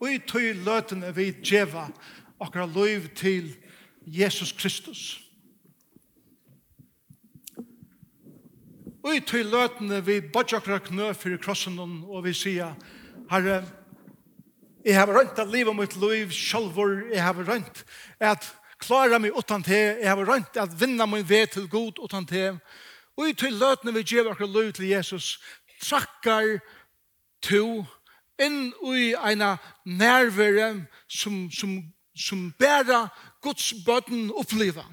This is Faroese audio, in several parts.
Og i tøy løtene vi djeva akkurat løyv til Jesus Kristus. Og i tøy løtene vi bodja akkurat knø for krossen og vi sier, Herre, jeg har rønt at livet mitt liv sjalvor, jeg har rønt at klara meg utan te, jeg har rønt at vinna min ved til god utan te. Og i tøy løtene vi djeva akkurat løyv til Jesus, trakkar to inn i eina nærvere som, som, som bæra Guds bøtten oppleva.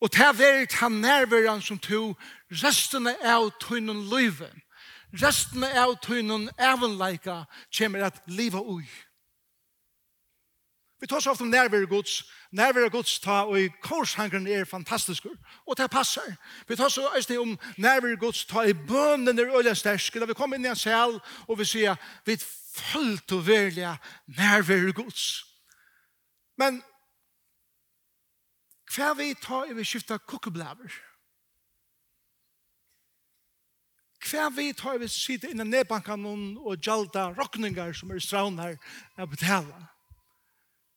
Og det er han nærveren som to restene av tøynen løyve. Restene av tøynen evenleika kommer at liva ui. Vi tar så ofte nærvere Guds nærvære gods ta, og i korshangren er fantastisk, og det passer. Vi tar så eisne om nærvære gods ta i bønnen er øyla stersk, da vi kommer inn i en sel, og vi sier, vi fullt og velja nærvære gods. Men, hva vi ta i vi skifta kukkeblaver? Hva vi tar i vi sitte innan nedbankan og gjalda rokningar som er straunar av betala?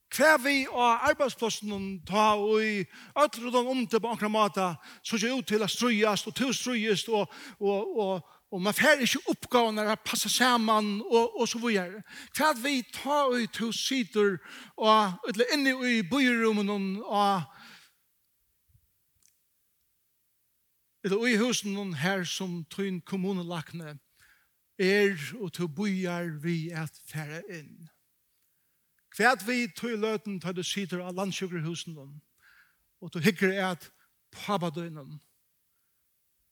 hva vi og arbeidsplassen ta og i øtler og om til på akkurat måte, så ser ut til å strøyes og til strøyes og, og, og, og man får ikke oppgaven når det passer sammen og, og så videre. Hva vi ta og i to sider og eller inne i byrummen og eller i husen her som tøyn kommunelakne er og til byar vi at fære inn. Fært vi tog løten til du sitter av landsjukkerhusen dem, og du hikker er at papadøynen,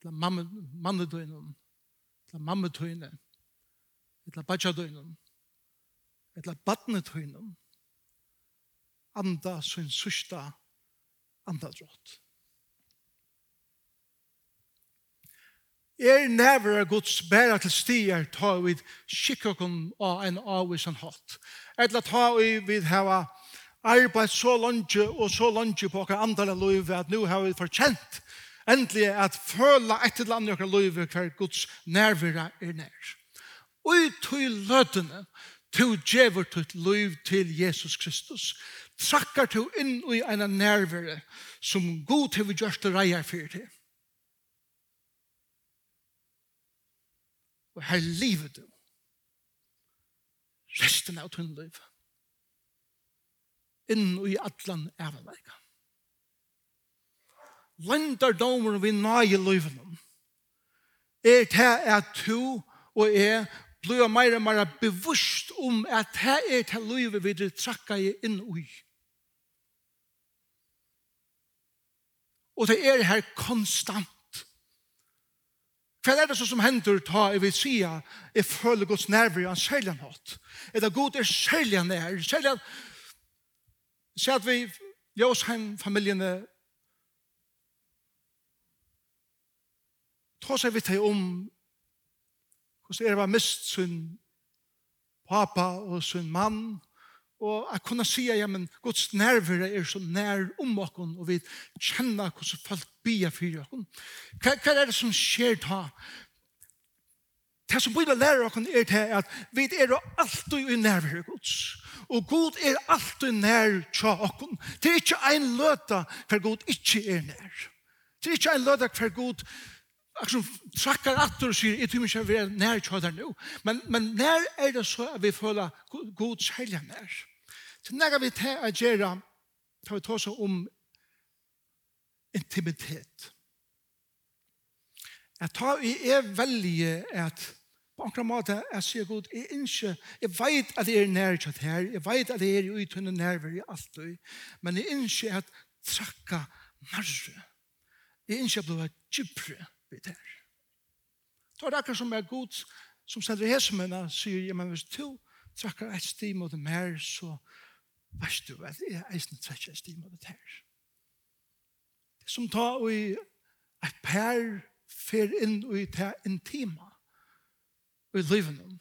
til mannedøynen, til mammetøyne, til badjadøynen, til badnetøynen, anda sin sørsta andadrott. er nævra Guds bæra til stier ta vid skikkokon av en avvisen hatt. Etla ta vi við hava arbeid så langt og så langt på okkar loyva at nu har vi forkjent endelig at føla et eller annet loyva løyve hver Guds nærvira er nær. Ui tui løtene tu djever tutt løyv til Jesus Kristus trakkar tu inn i en nærvira som god til vi gjørst reier fyrir til og her livet du. Resten av tunn liv. Inn i atlan erveveika. Lendar domer vi nage livet Er det at du og jeg blir mer og mer bevusst om at det er det livet vi trakka i inn i. Og det er her konstant Hva er det som hender ta, i vil si, jeg føler Guds nerver i en særlig nått. Er det god er særlig nær, særlig at se at vi gjør hem familiene ta seg vidt her om hvordan er det var mist sin pappa og sin mann. Og jeg kunne si, at ja, men Guds nerver er så nær om oss, og vi kjenner hvordan folk bier for oss. Hva, hva er det som skjer da? Det som blir lærer oss er til at vi er alltid i nærvare Guds. Og Gud er alltid nær til oss. Det er ikke en løte for Gud ikke er nær. Det er ikke en løte for Gud Akkurat som trakkar atter og sier, jeg tror ikke vi er være nær kjødder nå. Men, men nær er det så at vi føler Guds helgen nær. Så når vi tar å gjøre, tar vi ta oss om intimitet. Jeg tar i er velje at på ankra måte jeg sier god, jeg ikke, jeg vet at jeg er nærkjøtt her, jeg vet at jeg er utunne nerver i alt, men jeg ikke at trakka marre. Jeg ikke at jeg djupre vidt her. Så er det akkurat som er god, som sender hesmene, sier, ja, men hvis du trakkar et sti mot dem her, så Vet du, at jeg eisen trekker en stima det her. Det som ta og i et per fer inn og i ta intima og i livene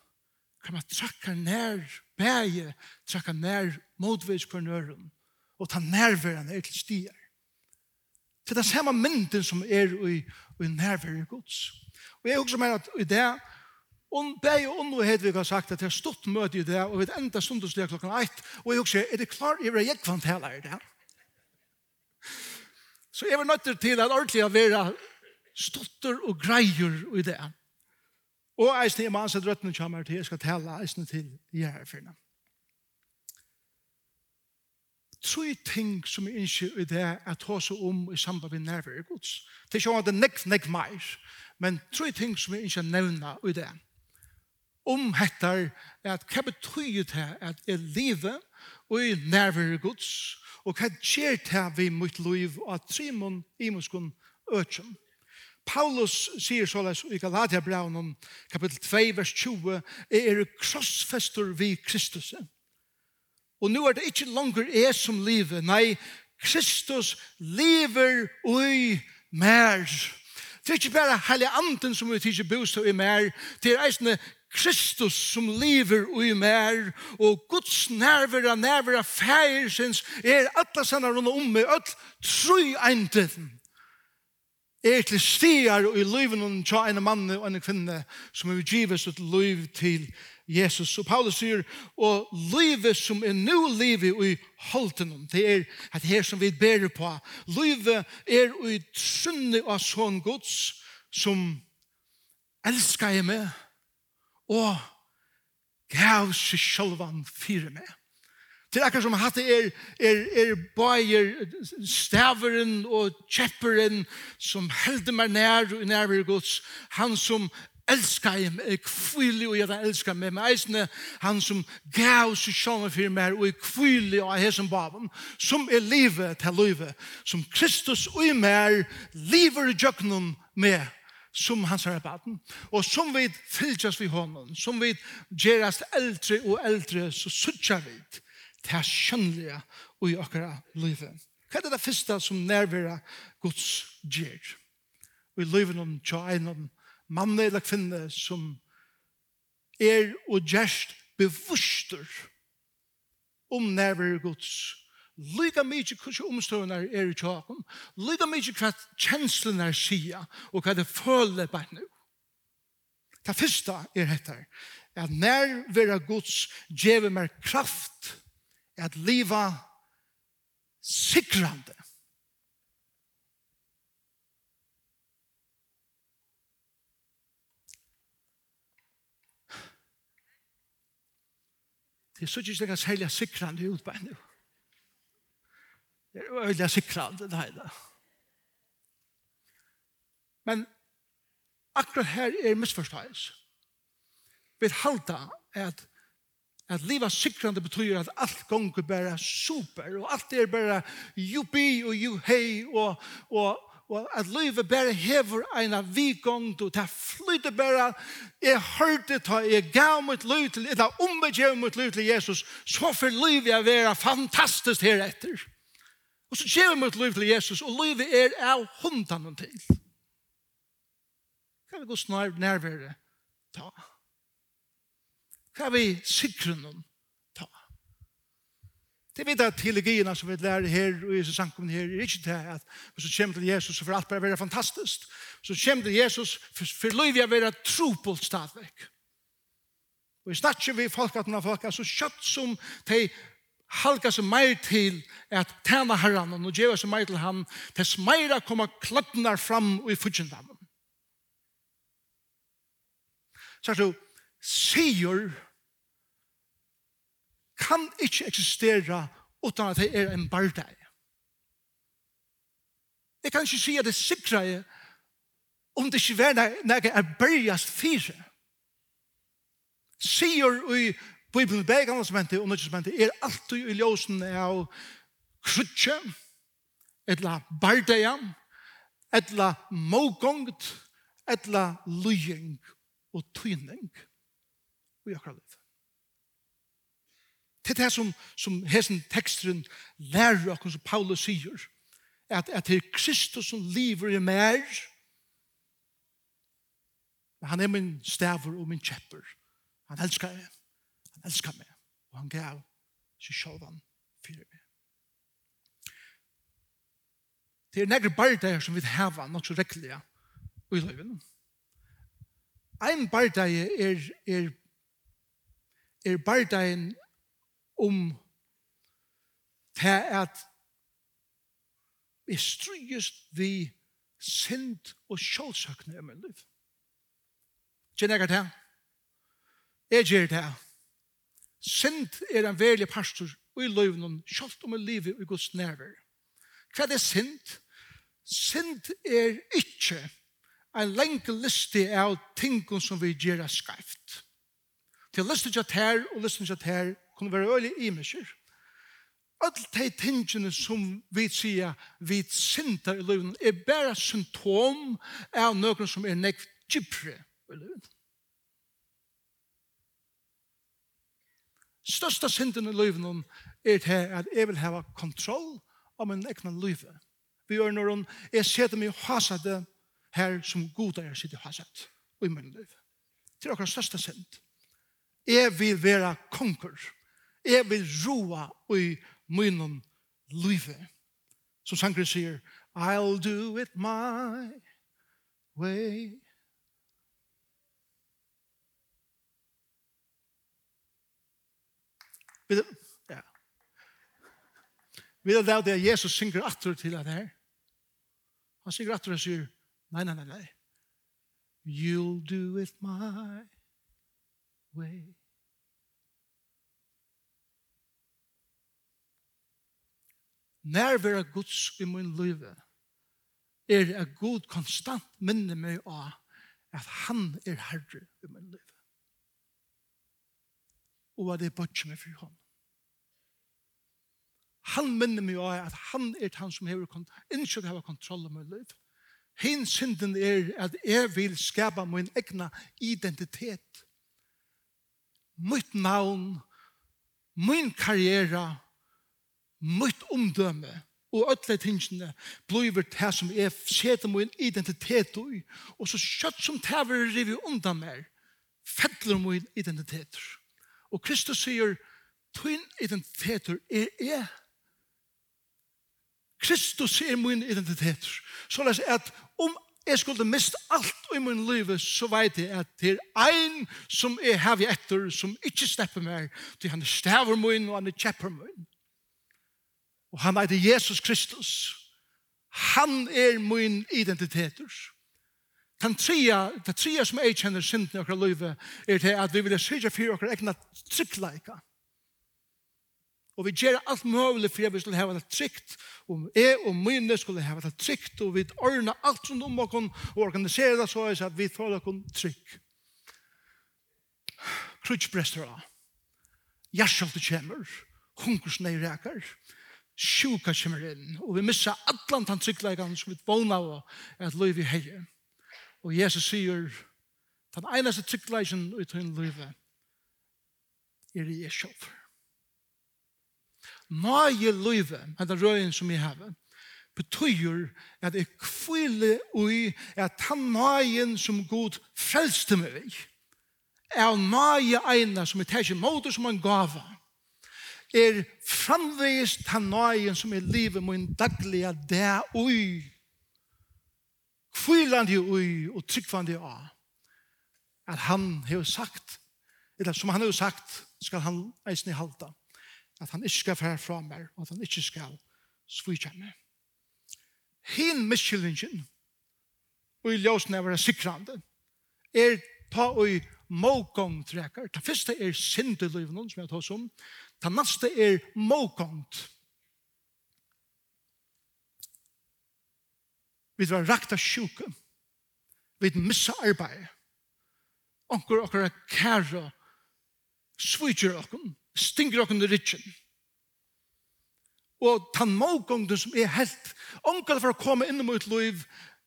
kan man trakka nær bæge, trakka nær motvis på nøren og ta nærværende er til stier. Til det samme mynden som er i, i nærværende gods. Og jeg også mener at i det Og Beie og Onno Hedvig har sagt at det er stått møte i det, og vi enda sundagslige klokken 1, og jeg også, er det klar i hva jeg kan tale i det? Så jeg var nødt til at ordentlig å være stotter og greier i det. Og eisen jeg må ansett røttene kommer til, jeg skal tale eisen til i herfyrene. Tre ting som jeg ikke i det er ta seg om i samband med nerver i gods. Det er ikke om at det er nekk, nekk mer, men tre ting som jeg ikke nevner i det er om hettar at hva betyr det at er livet og i nærvare gods og hva gjør det vi mot liv og at Simon i muskon økjen. Paulus sier såleis i Galatia braunen kapitel 2 vers 20 er krossfester vi Kristus. Og nu er det ikke langer jeg som lever, nei, Kristus lever ui mer. Det er ikke bare hele anden som vi tidser bostad i mer, det er eisne Kristus som lever og i mer, og Guds nærvera, nærvera fægersens, er alle sannar rundt om med alt tru eintiden, Er til stier og i liven og tja en mann og en kvinne som er givet sitt liv til Jesus. Og Paulus sier, og livet som er nu livet og i holden om, det er at her som vi ber på, livet er og i trunne av sånn gods som elsker jeg med, og gav seg sjølvan fire med. Til akkur som hatt er, er, er bøyer staveren og kjepperen som helder meg nær og nærmere gods, han som elskar jeg meg, kvillig og jeg elskar meg, men eisne han som gav seg sjåne for meg, og jeg kvile og jeg som baven, som er livet til livet, som Kristus og i meg, lever i djøkkenen med, som hans er baden. Og som vi fylgjast vi honom, som vi gjerast eldre og eldre, så suttjar vi til skjønnelige og i okkara livet. Hva er det første som nærvera Guds gjer? Og i livet om tja en om mann eller kvinne som er og gjerst bevusster om nærvera Guds Lyga mykje kursi omstående er i tjakom. Lyga mykje hva kjenslen er sia og hva det føler bare nu. Det første er dette, at når vera gods djeve mer kraft, at liva sikrande. Det er så ikke det kan særlig sikrande utbein nå. Det er øyla sikrande det hele. Men akkurat her er misforståelse. Vi halda at at livet sikrande betyr at alt gonger bare super, og alt er bare jubi og juhei, og, og, og at livet bare hever en av vikong, og det flyter bare, jeg hørte ta, jeg gav mitt liv til, jeg ombegjør mitt liv til Jesus, så for livet jeg være fantastisk heretter. Og så kjever mitt liv til Jesus, og livet er av hundan og til. Kan vi gå snar nærvære ta? Kan vi sikre noen ta? Det vet at teologierna som vi lærer her og Jesus ankommer her, er ikke det at hvis du kommer til Jesus, så får alt bare være fantastisk. Så kommer til Jesus, for for livet er være trupult stadvekk. Og jeg snakker vi folk at noen folk, så kjøtt som de halka seg meir til at tæna herran og djeva seg meir til han til meira koma kladnar fram og i fudgjendam så er det sier kan ikke eksistera utan at det er en bardeg jeg kan ikke si at det sikra er om det ikke er nek er bergast fyre sier og i Bibelen i begge anlandsmentet og nødvendig er alltid i ljøsen av krutje, etla bardeia, etla mågongt, etla lujeng og tyning i akkurat liv. Det er det som, som hesen teksteren lærer oss som Paulus sier, at, at det er Kristus som lever i mer, han er min staver og min kjepper. Han elskar jeg elskar meg, og han gav seg sjåvan fyrir meg. Det er negre bardeir som vi har nok så rekkelige i løyven. Ein bardeir er, er, er bardeiren om det at vi stryest vi synd og kjølsøkne i min liv. Kjenner jeg det? Jeg gjør det. Synd er en verlig pastor og i løyvnen, kjølt om i livet og i Guds nærvær. Hva er synd? Synd er ikke en lenge liste av ting som vi gjør er skreft. Til liste til her og liste til her kunne være øyelig i meg selv. Alle de tingene som vi sier vi synder i løyvnen er bare symptom av noen som er nekt gypre i løyvnen. største synden i livet er til at jeg vil ha kontroll av min egna liv. Vi gjør når hun, jeg setter meg hasade her som god er sitt hasad i min liv. Det Til akkurat største synd. Jeg vil være konkur. Jeg vil roa i min liv. Som sangren sier, I'll do it my way. Vil ja. Vil det at Jesus synger atter til det her. Han synger atter og sier, nei, nei, nei, nei. You'll do it my way. Nær vera Guds i min liv er a god konstant minne meg av at han er herre i min liv og at jeg bøtje meg for ham. Han minner meg av at han er han som hever innskyld hever kontroll om mitt liv. Hinn synden er at jeg vil skapa min egna identitet. Mitt navn, min karriera, mitt omdømme og ødele tingene blir det som jeg setter min identitet i. Og så kjøtt som det vil rive undan meg, fettler min identiteter. Og Kristus sier, Twin identiteter er jeg». Kristus er min identitet. Så les at om jeg skulle miste alt i min liv, så vet jeg at det er ein som er her etter, som ikke stepper mer, til han staver min og han er kjepper min. Og han er Jesus Kristus. Han er min identitet. Den tria, det tria som jeg kjenner synden i okra løyve, er til at vi vil syrja for okra egna tryggleika. Og vi gjør alt mulig for at vi skulle hava det trygt, og jeg og mine skulle hava det trygt, og vi ordna alt som om okon, og organisere det så at vi får okon trygg. Krutsbrester av. Gjerskjalt kjemmer, hungersne i rekar, sjuka kjemmer inn, og vi missa allan tann tryggleikan som vi vågna av at løyve i heier. Og Jesus sier, den eneste tryggleisen i livet er i Eshov. Nøye livet, henne røyen som jeg har, betyr at jeg kvile ui at han nøyen som god frelste meg er nøye eina som jeg tar måte som en gava er framvist han nøyen som er livet min daglige det ui fylande ui og tryggvande av at han har sagt, eller som han har sagt, skal han eisne halta, at han ikke skal fære fra meg, og at han ikke skal svitja meg. Hin miskylingen, og i ljósen er være sikrande, er ta og mågongtrekar. ta første er sindeløyvnån, som jeg tar som. ta neste er mågongt. Vi var rakt av sjuke. Vi missa arbeid. Onkur okkar kæra svitjer okkar, stinger okkar i ritsjen. Og tann mågongden som er helt, onkur for å komme inn mot liv,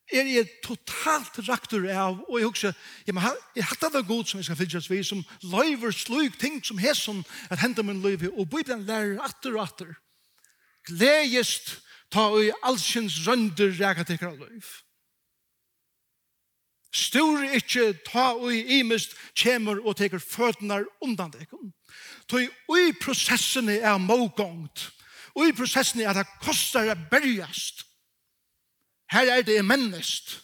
er jeg totalt raktur av, og jeg husker, jeg, men, jeg hatt det god som jeg skal fylltjast vi, som løyver slug ting som hesson at hender min liv, og Bibelen lærer atter og atter. Gledjest ta og i allsins rønder reka tekkar løyf. Stor ikkje ta og i imist kjemur og teker fødnar undan dekken. Ta i prosessen er mågongt. Og i prosessen er at det kostar er bergast. Her er det mennest.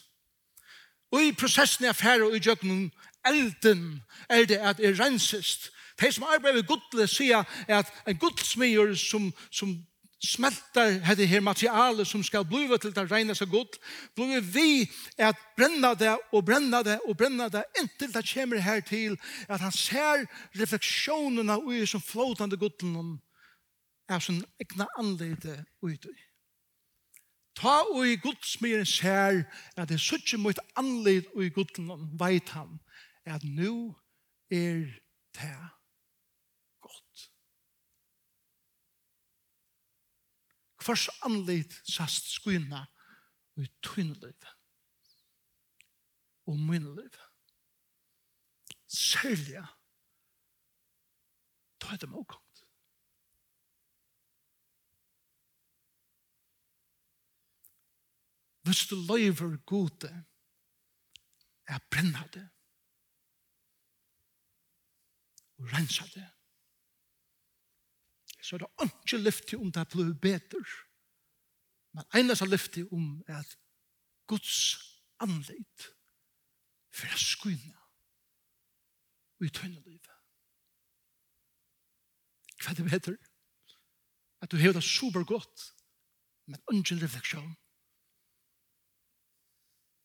Og i prosessen er færre og i jøkken elden er det at er rensest. De som arbeider ved godle sier at en godsmier som, som smeltar hette her materiale som skal bliva til det regnes seg godt, blive vi at brenna det og brenna det og brenna det, inntil det kommer her til at han ser refleksjonene ui som flåtande godlen er sin egna anleide ui ui. Ta ui godsmyren ser at det er suttje mot anleid ui godlen veit han at nu er det Hvers anleit sast skuina i tøyne liv. Og min liv. Særlig da er det måkomt. Hvis du løyver gode er brennade og rensa det så er det ikke lyftig om det blir bedre. Men eneste er lyftig om at Guds anleit for å skynne og i tøyne livet. Hva er det bedre? At du hever det super godt, men ungen refleksjon.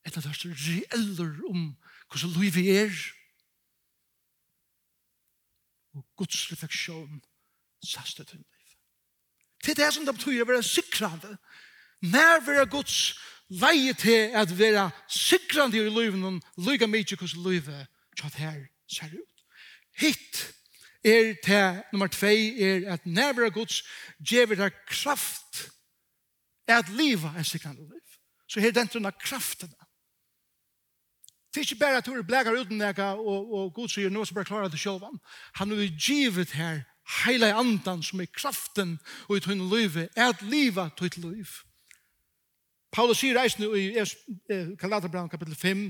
Et av det er reeller om hvordan livet er, og Guds refleksjon saste til liv. Til det som det betyr å være sikrande, når vi er Guds leie til at vi er sikrande i livet, og lyga mykje hvordan livet tjatt her ser ut. Hitt er til nummer tvei er at når vi er Guds gjever det kraft at livet er sikrande liv. Så her er den trunna kraftene. Det er ikke bare at du er blekker uten deg, og, og Gud sier, nå skal jeg bare klare det selv. Han er givet her heila andan som er kraften og i tøyne løyve, er at liva tøyt løyv. Paulus sier reisende i Galaterbrann kapittel 5,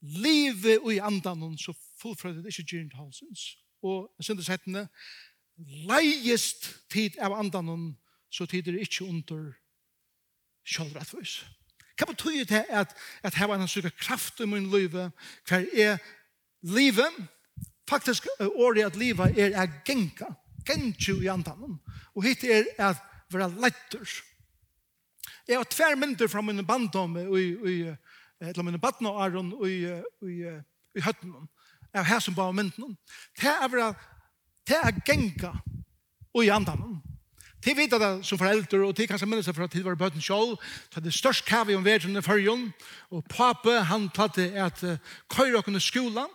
Livet og i andan så fullfrøyde det ikke gyrnt halsens. Og jeg synes settene, leiest tid av andan så tid er ikke under kjølrettvis. Hva betyr det at, at her var en syke kraft i min liv, hver er livet, Faktisk året at livet er å genka, genka i antanen. Og hit er at være letter. Jeg har tver mynder fra mine bandom i, i, eller mine badna og aron i, i, i høtten. Jeg har som bare mynden. Det er være, det er genka i antanen. Til vet det som foreldre, og til kanskje minnes det for at de var bøten selv, så det størst kave om verden i førjen, og pape, han tatt det at køyre åkne skolen,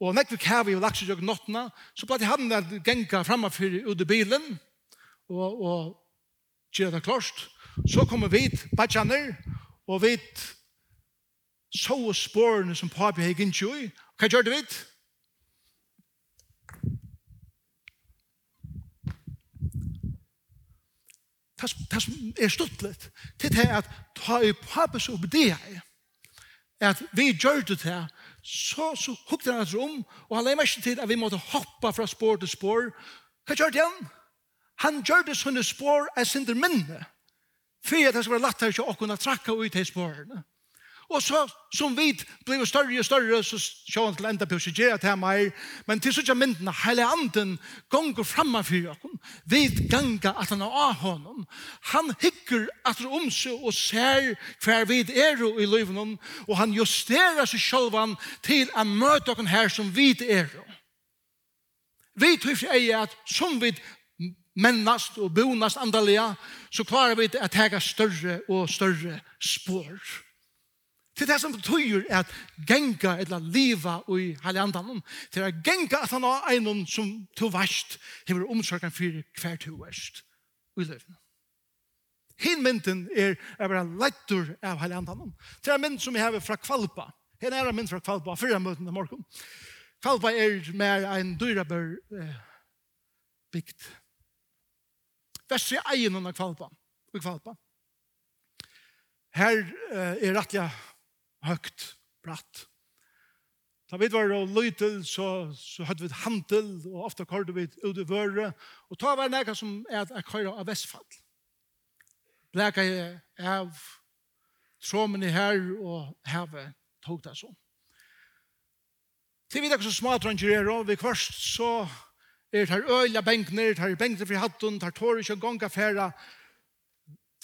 Og nekk vi kæve i lakse laksesjøk nottene, så ble det han genga framme for ut i bilen, og, og gjør det klart. Så kommer vi badjaner, og vi så spårene som papi har hei gintjo i. Hva gjør det vi? Det er stuttlet. Det er at ta i papi så obedea i at vi gjør det til, så, så hukte han etter om, og han leier meg til at vi måtte hoppa fra spår til spår. Hva gjør det han? Han gjør det sånne spår er sin minne, for at det skal være lagt her til å kunne trakke ut til spårene. Og så, som vi blir større og større, så ser han til enda på å gjøre det her mer. Men til sånn myndene, hele anden gonger fremme for oss. Vi ganger at han er av honom. Han hikker at det om seg og ser hver vi er i livet. Og han justerer seg selv til å møte oss her som vi er. Vi tror ikke at som vi mennast og bonast andalega, så klarer vi at hega større og større spår. Til det som betyr at genga eller liva i hele andan til at genga at han har einon som to verst hever omsorgen for hver to verst i løyvene. Hin mynden er er vera lettur av hele andan til en mynd som vi hever fra Kvalpa Her er en mynd fra Kvalpa, fyrra møten i morgen. Kvalpa er mer en dyrabør eh, bygd. Vestri eien av Kvalpa, Kvalpa. Her eh, er rettelig högt, bratt. Da vi var og løytel, så, så hadde vi handel, og ofte kørte vi ut i vøre, og ta var noe som er at jeg kører av Vestfall. Bleka jeg av tråmen i her, og havet tog det sånn. Til vi ikke så smart ranger og vi kvarst så er det her øyla benkner, det her benkner for hatten, det her tår ikke en gang affæra,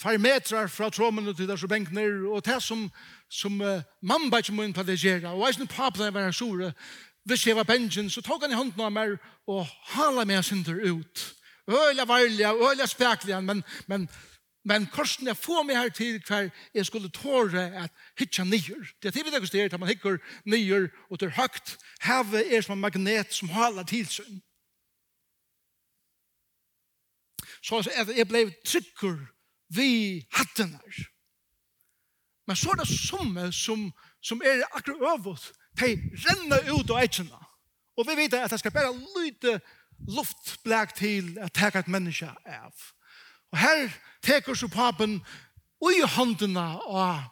tvær metrar fra tråmen til der så benk og det som, som uh, mamma bare ikke må inn på det gjøre, og jeg synes pappa var her sore, hvis jeg var benjen, så tok han i hånden av meg og hala meg synder ut. Øyla varliga, øyla spekliga, men, men, men korsen jeg får meg her til hver jeg skulle tåre at hitja nyer. Det er til vi det at man hikker nyer og til høgt, havet er som en magnet som hala tilsyn. Så jeg ble tryggur vi hattenar. Men så er det summe som, som er akkurat øvått, de renner ut av eitjena. Og vi vet at det skal bare lyde luftblæk til at teka et menneske av. Og her teker så papen ui håndene av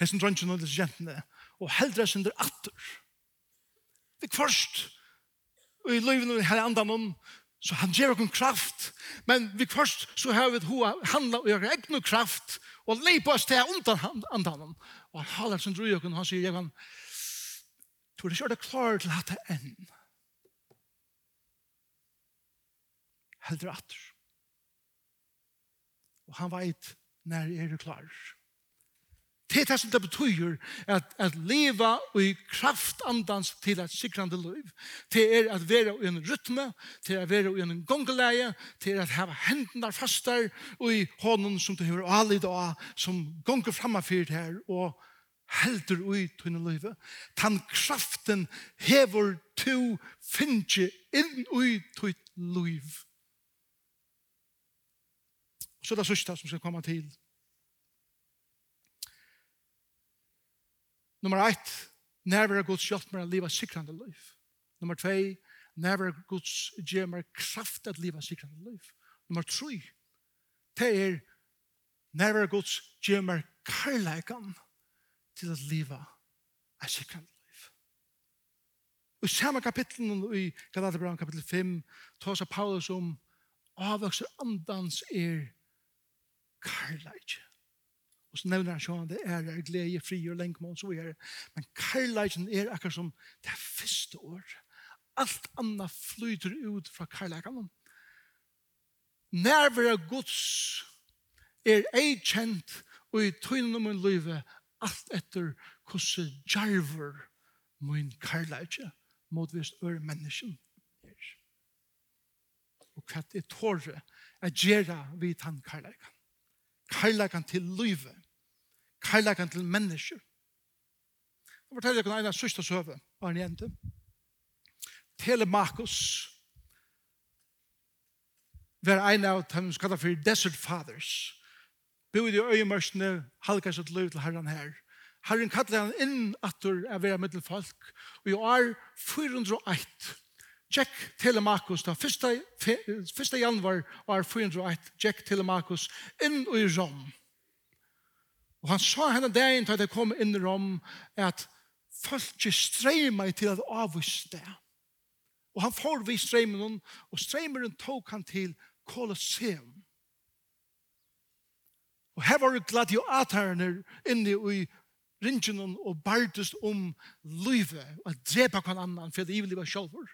hessen drøntjen og disse jentene, og heldre sin der atter. Det er først, og i løyvene her andan Så han ger oss kraft. Men vi først så har vi hoa handla og gjør egnu kraft og leipa oss til undan andan. Og han halar sin drøy og han sier, jeg kan, tror du ikke er det klar til at det enn. Heldur atter. Og han veit når er du klar. Det er det som det betyr at, at leva i kraftandans til et sikrande liv. Det er at være i en rytme, det er at være i en gongeleie, det er at hava hendene fastar og i hånden som du har all i dag, som gonger framafyrt her og heldur ui en liv. Den kraften hever to finnje inn ui et liv. Og det er det sørste som skal komme til Nummer 1, nærvera Guds hjelp meg å leva the life. Nummer 2, nærvera Guds gjer meg kraft at leva the life. Nummer 3, det er nærvera Guds gjer meg karlægan til at leva er sikrande liv. Og i samme kapitlen i Galaterbran kapitel 5 tar seg Paulus om avvøkser andans er karlægan Og så nevner han sånn, det er er glede, fri og lenkmål, så er det. Men karlægen er akkurat som det første år. Alt annet flyter ut fra karlægen. av Guds er ei kjent og i tøynen om en løyve alt etter hvordan jarver min karlægen mot vist øre mennesken er. Og hva det tåre er gjerne vidt han karlægen. Karlægen til løyve kærleikan til mennesker. Jeg forteller dere en av sørste søve, bare en jente. Telemakus var en av dem som kallet for Desert Fathers. Bøyde i øyemørsene, halka sitt løy til herren her. Herren kallet han inn atur av vera middelfolk, og i år 401 Jack Telemakus, da 1. januar var 401, Jack Telemakus, inn i Rom Og han sa henne dagen til at jeg kom inn i rom, at folk ikke streyma til at avvist det. Og han får vi streymen, og streymeren tok han til Colosseum. Og her var det gladiatorene inne i ringen og bartest om livet, og drepa kan annan, for det er livet sjølver.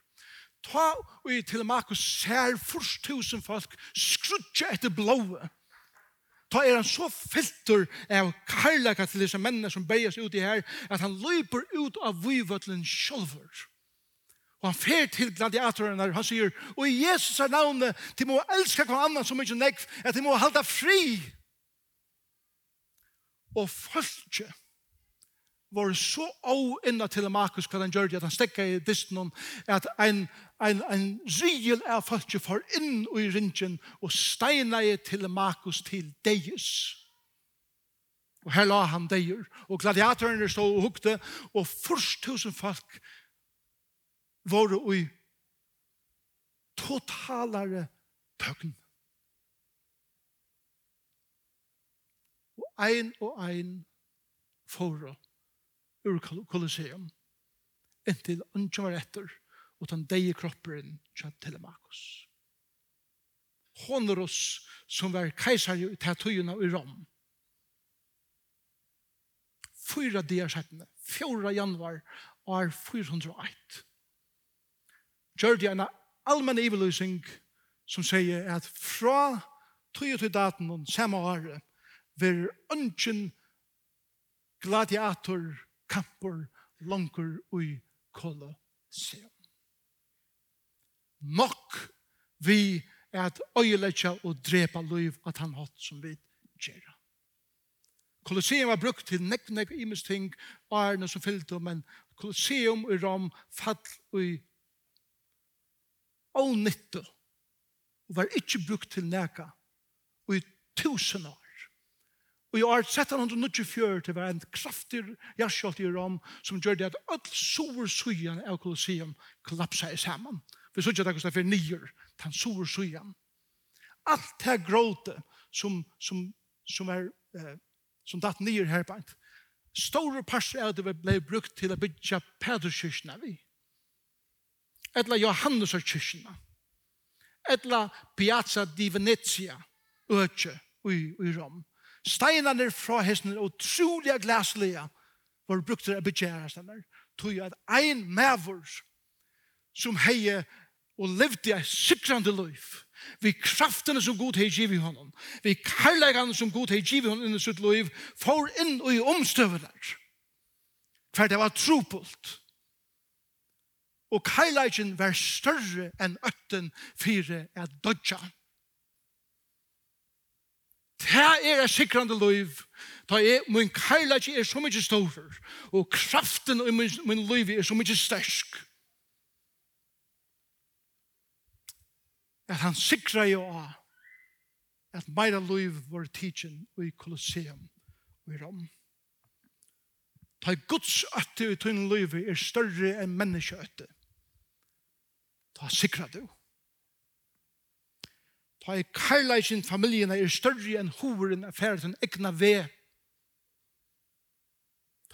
Ta og i til Markus ser først tusen folk skrutja etter blåa ta er han så filter av karlaka til disse mennene som beier ut i her, at han løper ut av vivøtlen sjolver. Og han fer til gladiatoren der, han sier, og i Jesus er navnet, de må elske hver annan som ikke nekv, at de må halda fri. Og folket var så å inna til Markus hva han gjør det, at han stekka i distan at ein, ein, ein riel er folk for inn i ringen og steina i til Markus til deis. Og her la han deir, og gladiatorene stod og hukte, og først tusen folk var i totalare tøgn. Og ein og ein foran ur Kolosseum inntil ønsken var etter og den deie kroppen kjent til Makos. Honoros som var keisar i tatuina i Rom. Fyra dier settene, 4. januar år 401. Gjør det en allmenn iveløsning som sier at fra 22 daten og samme året vil ønsken gladiator kamper langer ui kolosseum. Nok vi er at øyeletja og drepa liv at han hatt som vi gjerra. Kolosseum var brukt til nekk, nekk, imes ting, arne som fyllte, men Kolosseum i Rom fall ui og nytte og var ikke brukt til neka og i tusen år. Og i år 1724 til var en kraftig jaskjolt i Rom som gjør det at all sover sujan av kolosseum kollapsa i saman. Vi sier ikke at det er nyer, den sover sujan. Alt det gråte som, som, som er eh, som datt nyer her på herbeint. Store parser av det ble brukt til å bygge Pederskyrkene vi. Etla Johannes og kyrkene. Etla Piazza di Venezia, øtje, i, i Rom steinene fra hesten utrolig glaslige var brukt til å begjære stedene. Tog at ein maver som heie og levde i sikrande liv, vi kraftene som god hei givet honom, vi karlægane som god hei givet honom inni sitt liv, får inn og i omstøvene. For det var tropult. Og karlægen var større enn ötten fire er dødja. Det er et sikrande liv, Da er min kærleik er så mykje stor, og kraften i min, min liv er så mykje stersk. At han sikra jo av at meira liv var tidsin i Colosseum og i Rom. Ta Guds øtte i tunn liv er større enn menneskeøtte. Ta sikra du. Ta i karlæsjen familien er større enn horen er ferdig til egna ve.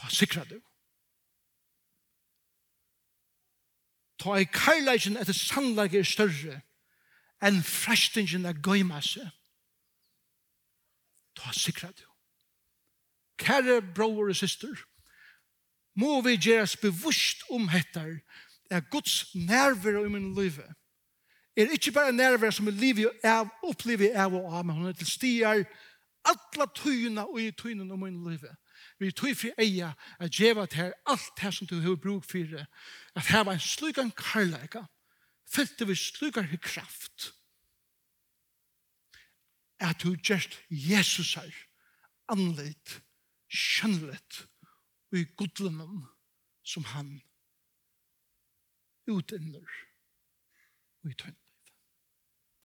Ta sikra du. Ta i karlæsjen etter sannlag er større enn frestingen er gøymasse. Ta sikra du. Kære bror og syster, må vi gjøres bevusst om hettar er Guds nerver i min livet er ikke bare nærvær som er livet av, opplever av og av, men hun er til stier alle tøyene og i tøyene om min livet. Vi tøy fri eia at djeva til alt det som du har brug for, at her var en slugan karlæga, fylte vi slugan i kraft, at du gjerst Jesus her, anleit, kjønnlet, og i godlunnen som han utinner, og i tøyne.